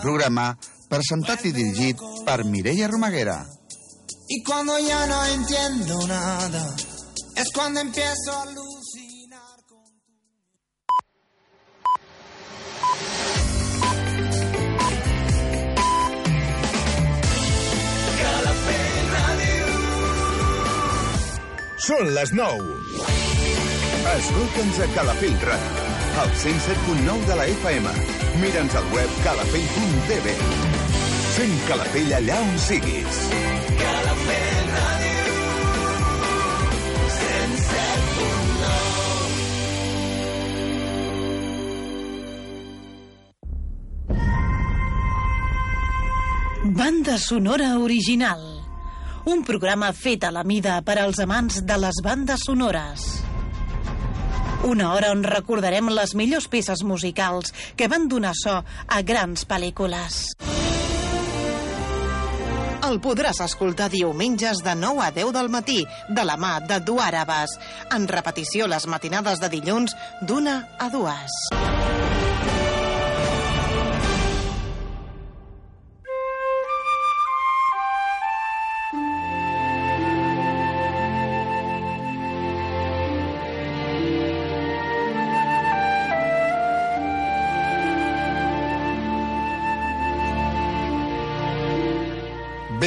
programa presentat i dirigit per Mireia Romaguera. Y cuando ya no entiendo nada, es cuando empiezo a alucinar con Són les 9. Escolta'ns a Calafell Ràdio, al 107.9 de la FM. Mira'ns al web calafell.tv. Sent Calafell allà on siguis. Banda sonora original. Un programa fet a la mida per als amants de les bandes sonores. Una hora on recordarem les millors peces musicals que van donar so a grans pel·lícules. El podràs escoltar diumenges de 9 a 10 del matí, de la mà de Duàrabes. En repetició les matinades de dilluns d'una a dues.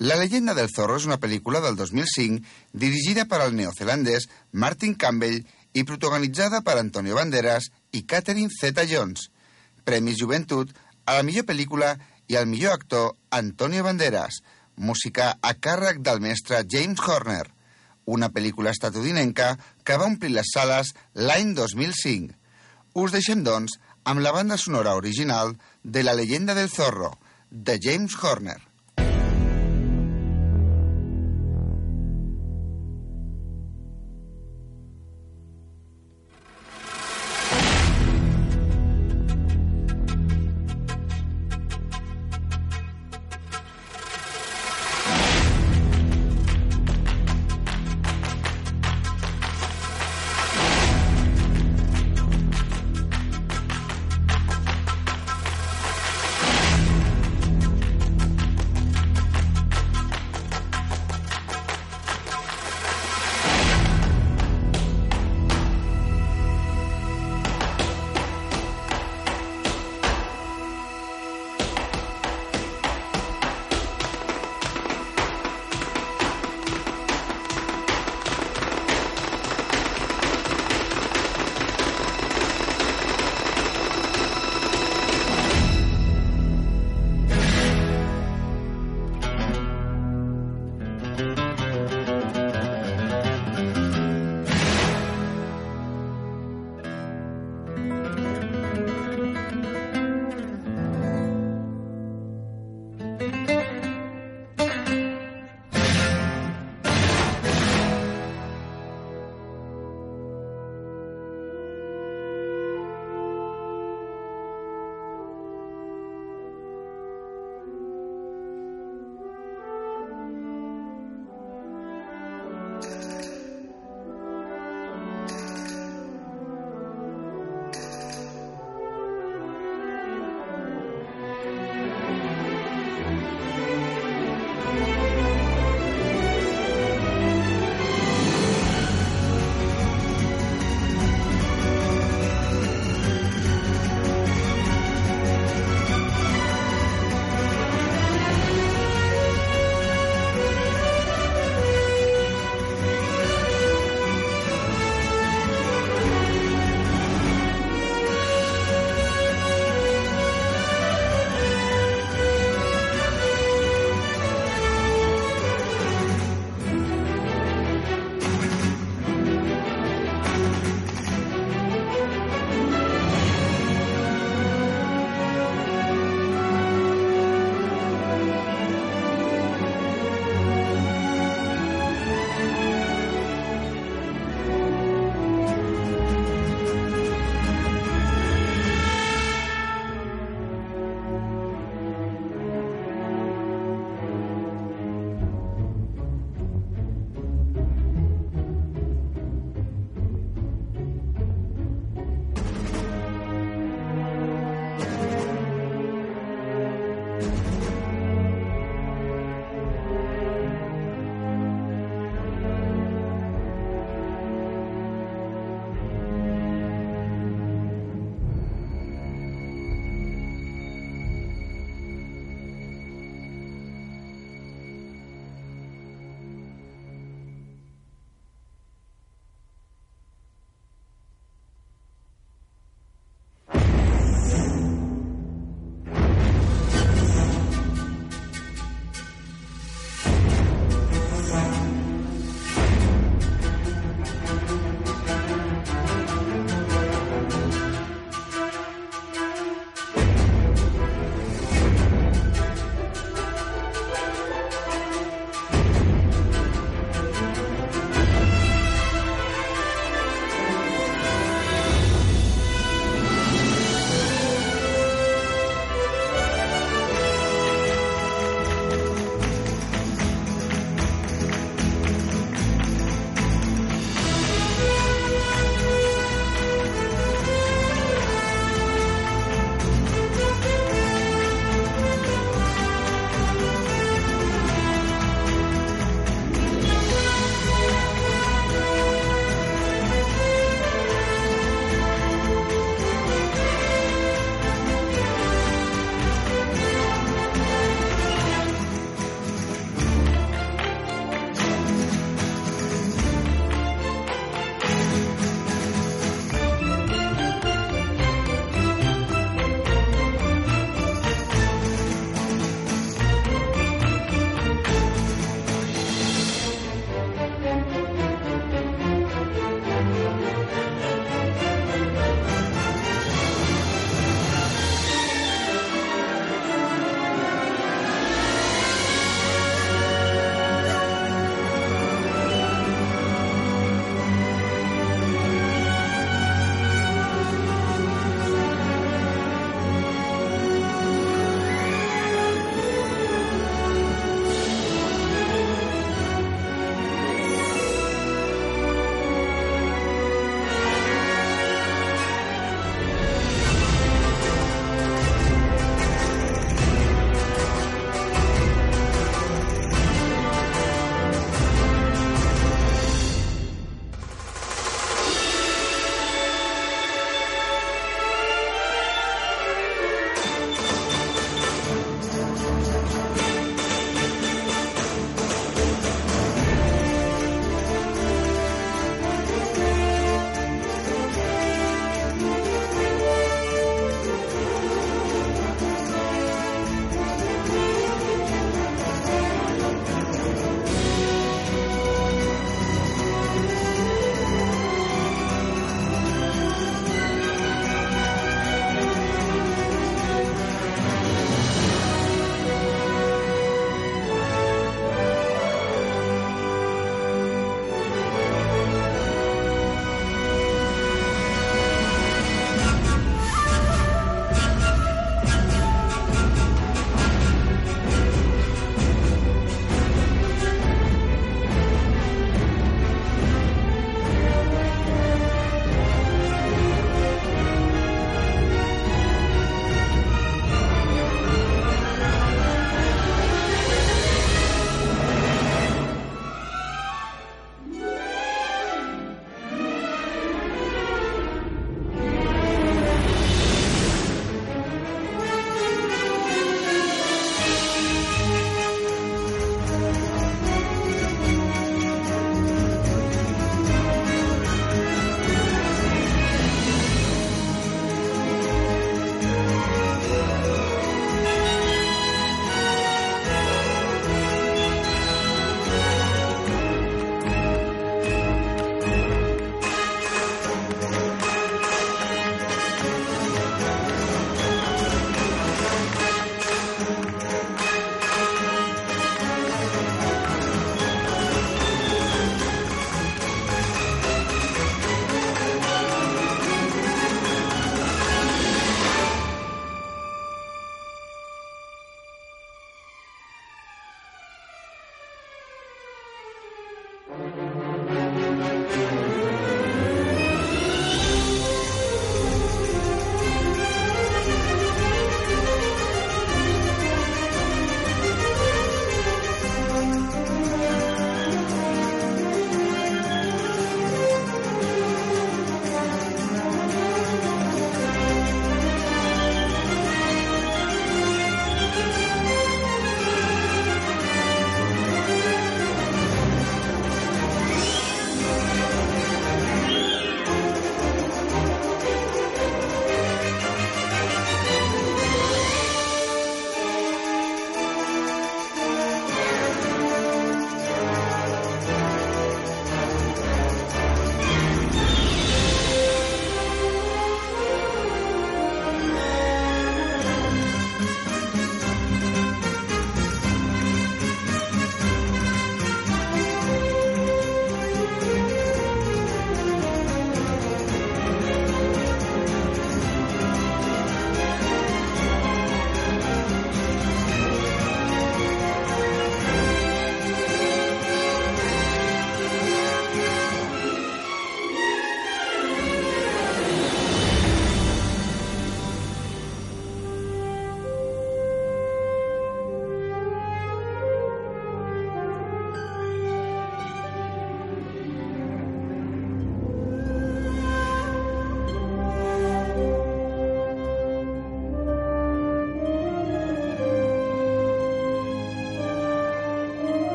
La leyenda del zorro és una pel·lícula del 2005 dirigida per al neozelandès Martin Campbell i protagonitzada per Antonio Banderas i Catherine Zeta-Jones. Premis Joventut a la millor pel·lícula i al millor actor Antonio Banderas. Música a càrrec del mestre James Horner. Una pel·lícula estatudinenca que va omplir les sales l'any 2005. Us deixem, doncs, amb la banda sonora original de La leyenda del zorro, de James Horner.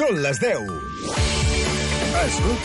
Són les 10. Escolta